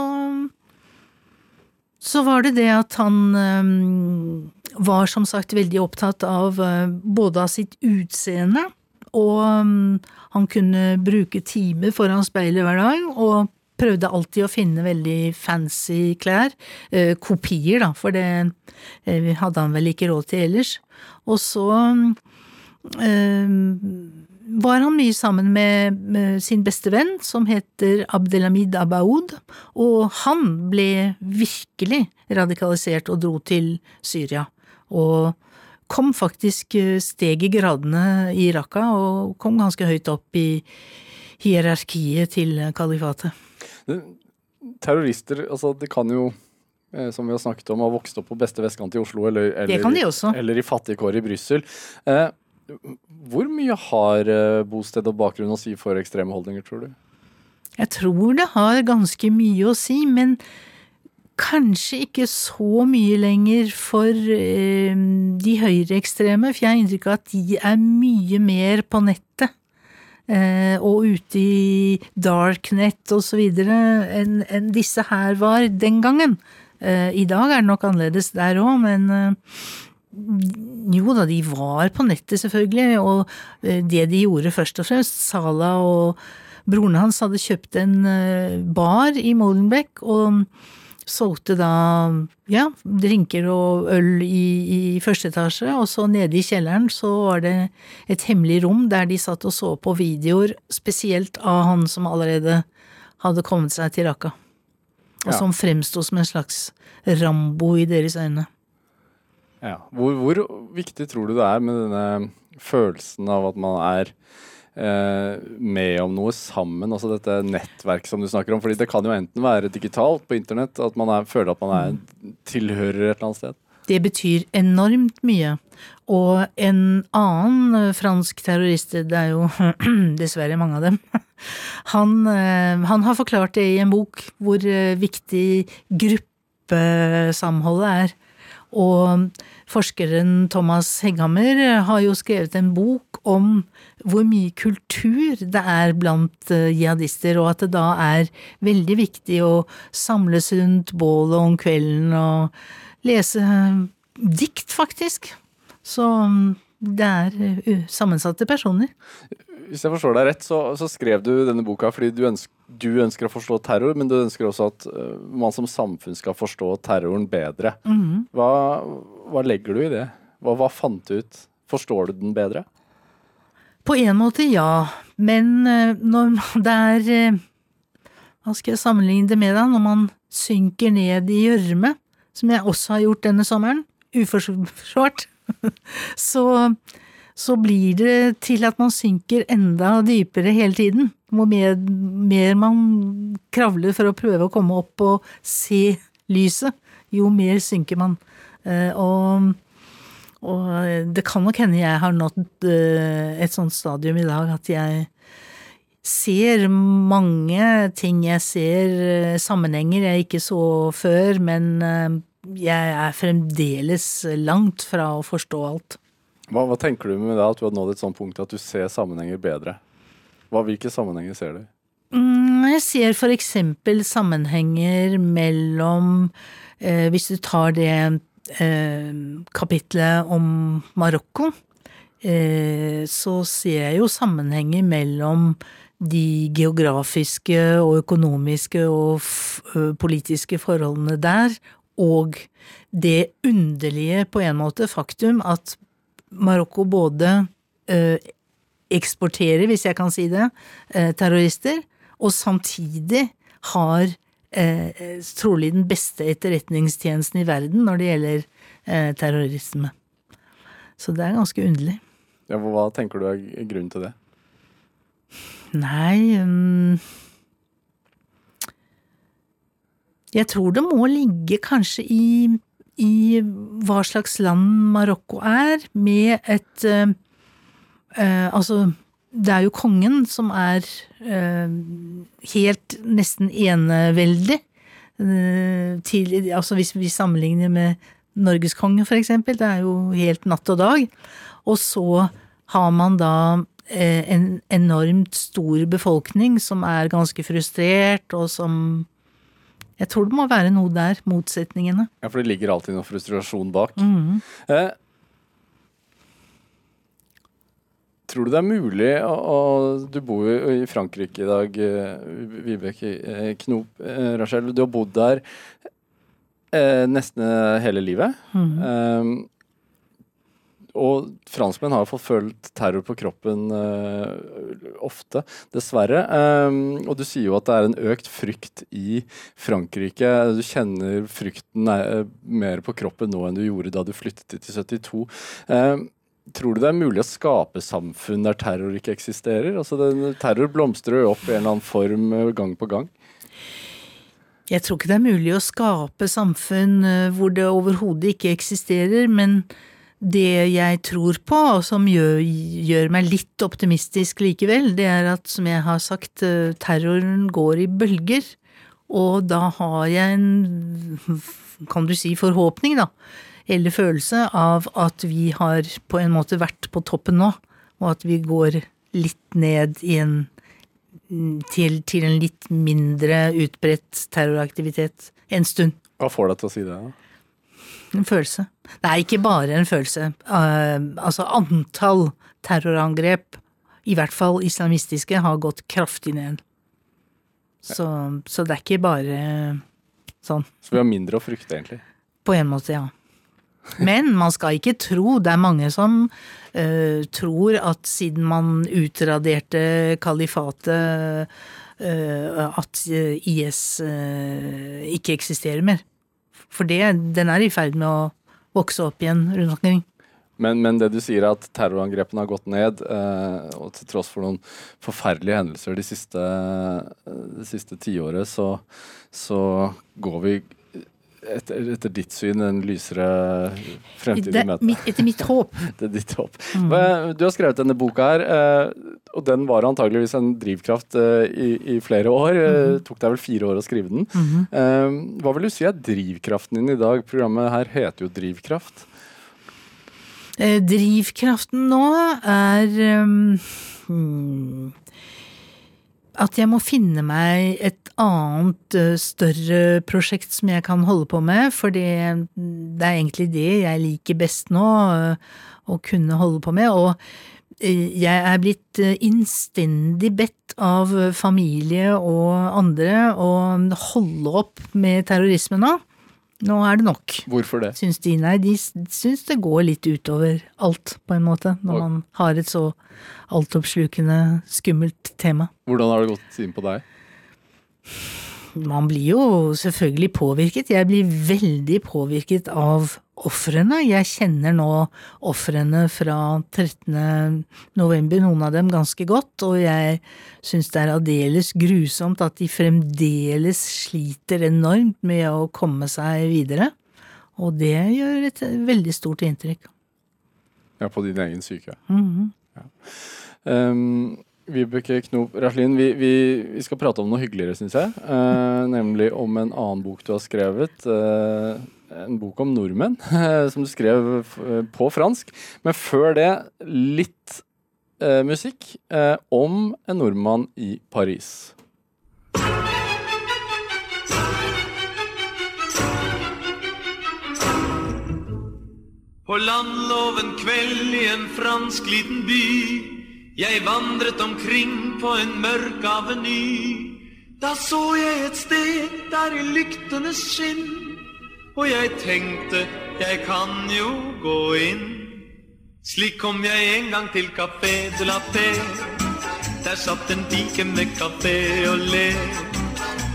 så var det det at han um, var som sagt veldig opptatt av uh, både av sitt utseende, og um, han kunne bruke timer foran speilet hver dag, og prøvde alltid å finne veldig fancy klær. Uh, kopier, da, for det uh, hadde han vel ikke råd til ellers. Og så var han mye sammen med, med, sin beste venn, som heter Abdelhamid Abaoud, og han ble virkelig radikalisert og dro til Syria. Og kom faktisk eh, steg i gradene i Raqqa, og kom ganske høyt opp i hierarkiet til kalifatet. Terrorister, altså det kan jo eh, som vi har snakket om, ha vokst opp på beste vestkant i Oslo eller, eller, eller i fattigkår i Brussel. Eh, hvor mye har eh, bosted og bakgrunn å si for ekstreme holdninger, tror du? Jeg tror det har ganske mye å si, men kanskje ikke så mye lenger for eh, de høyreekstreme, for jeg har inntrykk av at de er mye mer på nettet. Eh, og ute i darknet og så videre enn en disse her var den gangen. Eh, I dag er det nok annerledes der òg, men eh, jo da, de var på nettet selvfølgelig, og eh, det de gjorde først og fremst, Sala og broren hans hadde kjøpt en eh, bar i Molenbeek og solgte da ja, drinker og øl i, i første etasje, og så nede i kjelleren så var det et hemmelig rom der de satt og så på videoer, spesielt av han som allerede hadde kommet seg til Raqqa, og ja. som fremsto som en slags Rambo i deres øyne. Ja. Hvor, hvor, viktig tror du det er med denne følelsen av at man er eh, med om noe sammen, altså dette nettverket som du snakker om? fordi det kan jo enten være digitalt på internett, at man er, føler at man er, tilhører et eller annet sted. Det betyr enormt mye. Og en annen fransk terrorist, det er jo *clears throat* dessverre mange av dem, *laughs* han, eh, han har forklart det i en bok hvor eh, viktig gruppesamholdet er. Og forskeren Thomas Hegghammer har jo skrevet en bok om hvor mye kultur det er blant eh, jihadister, og at det da er veldig viktig å samles rundt bålet om kvelden og lese dikt, faktisk. Så mm, det er eh, sammensatte personer. Hvis jeg forstår deg rett, så, så skrev du denne boka fordi du ønsker, du ønsker, å forstå terror, men du ønsker også at uh, man som samfunn skal forstå terroren bedre. Mm. Hva, hva, legger du i det? Hva, hva fant du ut? Forstår du den bedre? På en måte ja, men uh, når det er uh, Hva skal jeg sammenligne det med, da? Når man synker ned i gjørme, som jeg også har gjort denne sommeren, uforsvart, *laughs* så så blir det til at man synker enda dypere hele tiden. Hvor mer, mer, man kravler for å prøve å komme opp og se lyset, jo mer synker man. Eh, og, og det kan nok hende jeg har nådd eh, et sånt stadium i dag at jeg ser mange ting. Jeg ser eh, sammenhenger jeg ikke så før, men jeg er fremdeles langt fra å forstå alt. Hva, hva, tenker du med det at du har nådd et sånt punkt at du ser sammenhenger bedre? Hva, hvilke sammenhenger ser du? Mm, jeg ser eksempel sammenhenger mellom eh, Hvis du tar det eh, kapitlet om Marokko, eh, så ser jeg jo sammenhenger mellom de geografiske og økonomiske og politiske forholdene der, og det underlige, på en måte, faktum at Marokko både eh, eksporterer, hvis jeg kan si det, eh, terrorister, og samtidig har eh, trolig den beste etterretningstjenesten i verden når det gjelder terrorisme. Så det er ganske underlig. Ja, hva tenker du er grunnen til det? Nei um, Jeg tror det må ligge kanskje i i hva slags land Marokko er, med et uh, uh, Altså, det er jo kongen som er eh, helt nesten eneveldig. Til, altså hvis vi sammenligner med Norges konge, for eksempel. Det er jo helt natt og dag. Og så har man da en enormt stor befolkning som er ganske frustrert, og som jeg tror det må være noe der, motsetningene. Ja, for det ligger alltid noe frustrasjon bak. Mm. Eh, tror du det er mulig å, å Du bor jo i Frankrike i dag, eh, Vibeke eh, Knop. Eh, Rachel, du har bodd der eh, nesten hele livet. Mm. Og franskmenn har forfølgt terror på kroppen uh, ofte, dessverre. Um, og du sier jo at det er en økt frykt i Frankrike. Du kjenner frykten er, mer på kroppen nå enn du gjorde da du flyttet til 72. Um, tror du det er mulig å skape samfunn der terror ikke eksisterer? Altså, den, terror blomstrer jo opp i en eller annen form eh, gang på gang. Jeg tror ikke det er mulig å skape samfunn hvor det overhodet ikke eksisterer, men det jeg tror på, og som gjør, gjør, meg litt optimistisk likevel, det er at, som jeg har sagt, eh, terroren går i bølger. Og da har jeg en, kan du si, forhåpning, da, eller følelse av at vi har på en måte vært på toppen nå, og at vi går litt ned i en til, til en litt mindre utbredt terroraktivitet en stund. Hva får deg til å si det? da? En følelse. Det er ikke bare en følelse. Uh, altså, antall terrorangrep, i hvert fall islamistiske, har gått kraftig ned. Så, så, det er ikke bare sånn. Så vi har mindre å frykte, egentlig? På en måte, ja. Men man skal ikke tro, det er mange som uh, tror at siden man utraderte kalifatet, uh, at IS ikke eksisterer mer. For det, den er i ferd med å vokse opp igjen rundt omkring. Men, men, det du sier er at terrorangrepene har gått ned, eh, og til tross for noen forferdelige hendelser de siste, det siste tiåret, så, så går vi etter, etter, ditt syn en lysere fremtid i møte? Etter mitt håp. *laughs* det er ditt håp. Mm. Du har skrevet denne boka her, eh, og den var antageligvis en drivkraft eh, i, i flere år. Mm. Tok deg vel fire år å skrive den. Mm. Hva vil du si er drivkraften din i dag? Programmet her heter jo Drivkraft. Eh, drivkraften nå er um, at jeg må finne meg et annet, uh, større prosjekt som jeg kan holde på med, for det, er egentlig det jeg liker best nå, uh, å kunne holde på med. Og uh, jeg er blitt innstendig bedt av familie og andre å holde opp med terrorisme nå. Nå er det nok. Hvorfor det? Syns de. Nei, de syns det går litt utover alt, på en måte, når man har et så altoppslukende, skummelt tema. Hvordan har det gått inn på deg? Man blir jo selvfølgelig påvirket. Jeg blir veldig påvirket av ofrene. Jeg kjenner nå ofrene fra 13. november, noen av dem ganske godt, og jeg syns det er aldeles grusomt at de fremdeles sliter enormt med å komme seg videre. Og det gjør et veldig stort inntrykk. Ja, på din egen syke. Mm -hmm. ja. Um, Vibeke Knop Raslin, vi, vi, vi, skal prate om noe hyggeligere, syns jeg. Eh, nemlig om en annen bok du har skrevet. Uh, en bok om nordmenn, *laughs* som du skrev på fransk. Men før det litt musikk om en nordmann i Paris. På landloven kveld i en fransk liten by jeg vandret omkring på en mørk aveny. Da så jeg et sted der i lyktenes skinn. Og jeg tenkte jeg kan jo gå inn. Slik kom jeg en gang til Café de la Paix. Der satt en pike med kafé og le.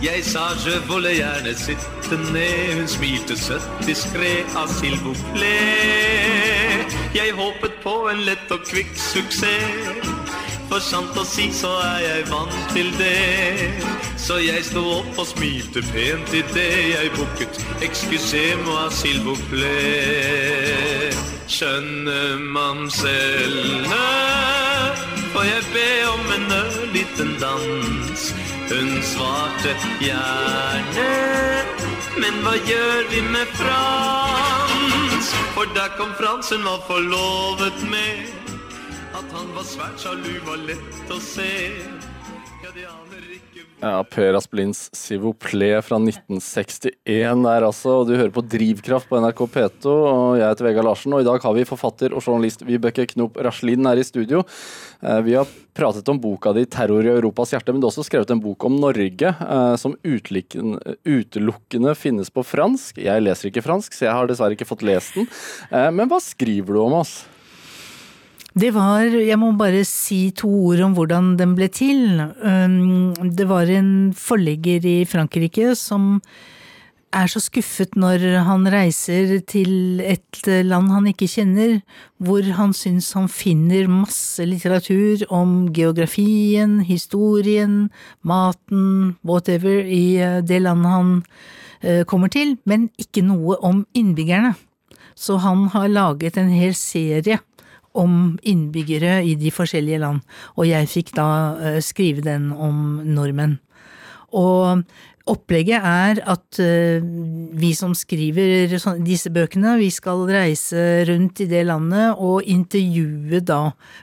Jeg sa je volle gjerne sitte ned. Hun smilte søtt diskré av s'il vous. Jeg håpet på en lett og kvikk suksess. For sant å si så er jeg vant til det. Så jeg sto opp og smilte pent idet jeg bukket excusez-moi s'il vous plaît. Skjønne mamsellene, får jeg be om en ørliten dans? Hun svarte gjerne, men hva gjør vi med Frans? For da kom Frans, hun var forlovet med at han var svært sjalu, var lett å se. Ja, de aner ikke hvor Ja, Per Asplins Sivoplé fra 1961 der altså. Og du hører på Drivkraft på NRK P2, og jeg heter Vegard Larsen. Og i dag har vi forfatter og journalist Vibeke Knop Raslin her i studio. Eh, Vi har pratet om boka di 'Terror i Europas hjerte', men du har også skrevet en bok om Norge eh, som utelukkende finnes på fransk. Jeg leser ikke fransk, så jeg har dessverre ikke fått lest den. Eh, Men hva skriver du om oss? Det var, jeg må bare si to ord om hvordan den ble til. Um, Det var en forlegger i Frankrike som er så skuffet når han reiser til et land han ikke kjenner, hvor han syns han finner masse litteratur om geografien, historien, maten, whatever, i eh, det landet han eh, kommer til, men ikke noe om innbyggerne. Så han har laget en hel serie om innbyggere i de forskjellige land, og jeg fikk da eh, skrive den om nordmenn. Og opplegget er at eh, vi som skriver sånn- disse bøkene, vi skal reise rundt i det landet og intervjue da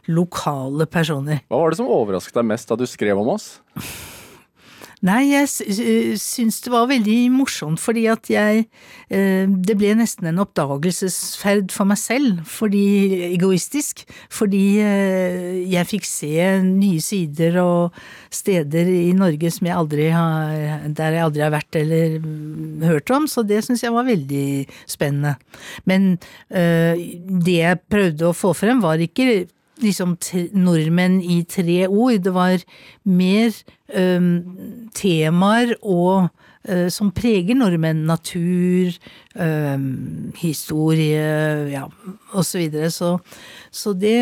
lokale personer. Hva var det som overrasket deg mest da du skrev om oss? Nei, jeg sy- sy- syns det var veldig morsomt, fordi at jeg eh, Det ble nesten en oppdagelsesferd for meg selv, fordi egoistisk. Fordi eh, jeg fikk se nye sider og steder i Norge som jeg aldri har Der jeg aldri har vært eller mm, hørt om, så det syns jeg var veldig spennende. Men eh, det jeg prøvde å få frem, var ikke liksom nordmenn i tre ord. Det var mer øhm, temaer og øh, som preger nordmenn. Natur, øhm, historie, ja, og så videre. Så, så det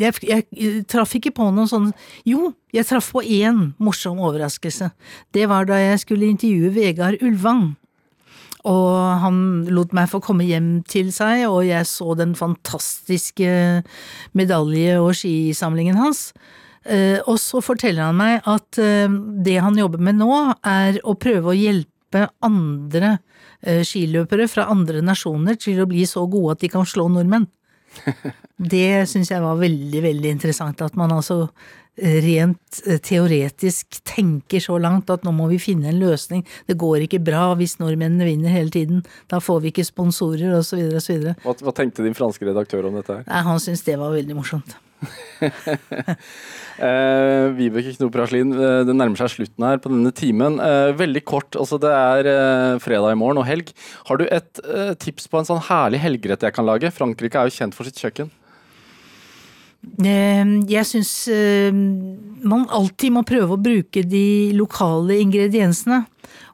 jeg, jeg traff ikke på noen sånn Jo, jeg traff på én morsom overraskelse. Det var da jeg skulle intervjue Vegard Ulvang. Og han lot meg få komme hjem til seg, og jeg så den fantastiske medalje- og skisamlingen hans. Eh, Og så forteller han meg at eh, det han jobber med nå, er å prøve å hjelpe andre eh, skiløpere fra andre nasjoner til å bli så gode at de kan slå nordmenn. *laughs* Det syns jeg var veldig, veldig interessant. At man altså rent eh, teoretisk tenker så langt at nå må vi finne en løsning. Det går ikke bra hvis nordmennene vinner hele tiden. Da får vi ikke sponsorer osv. osv. Hva, hva tenkte din franske redaktør om dette her? Nei, han syntes det var veldig morsomt. *laughs* Eh, Vibeke Knop Raslin, eh, det nærmer seg slutten her på denne timen. Eh, veldig kort, altså det er eh, fredag i morgen og helg. Har du et eh, tips på en sånn herlig helgerett jeg kan lage? Frankrike er jo kjent for sitt kjøkken. Eh, Jeg syns eh, man alltid må prøve å bruke de lokale ingrediensene.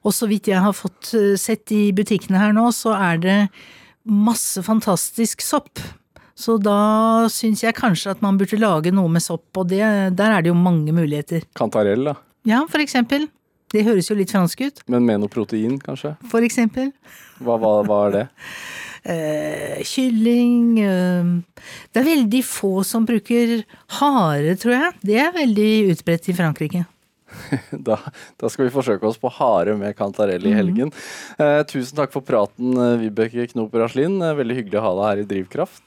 Og så vidt jeg har fått eh, sett i butikkene her nå, så er det masse fantastisk sopp. Så da syns jeg kanskje at man burde lage noe med sopp, og det, der er det jo mange muligheter. Kantarell, da. Ja, for eksempel. Det høres jo litt fransk ut. Men med noe protein, kanskje? For eksempel. Hva, hva, hva er det? *laughs* Eh, kylling eh, Det er veldig få som bruker hare, tror jeg. Det er veldig utbredt i Frankrike. *laughs* Da, da skal vi forsøke oss på hare med kantarell i helgen. Eh, tusen takk for praten, eh, Vibeke Knop Raslin. Veldig hyggelig å ha deg her i Drivkraft.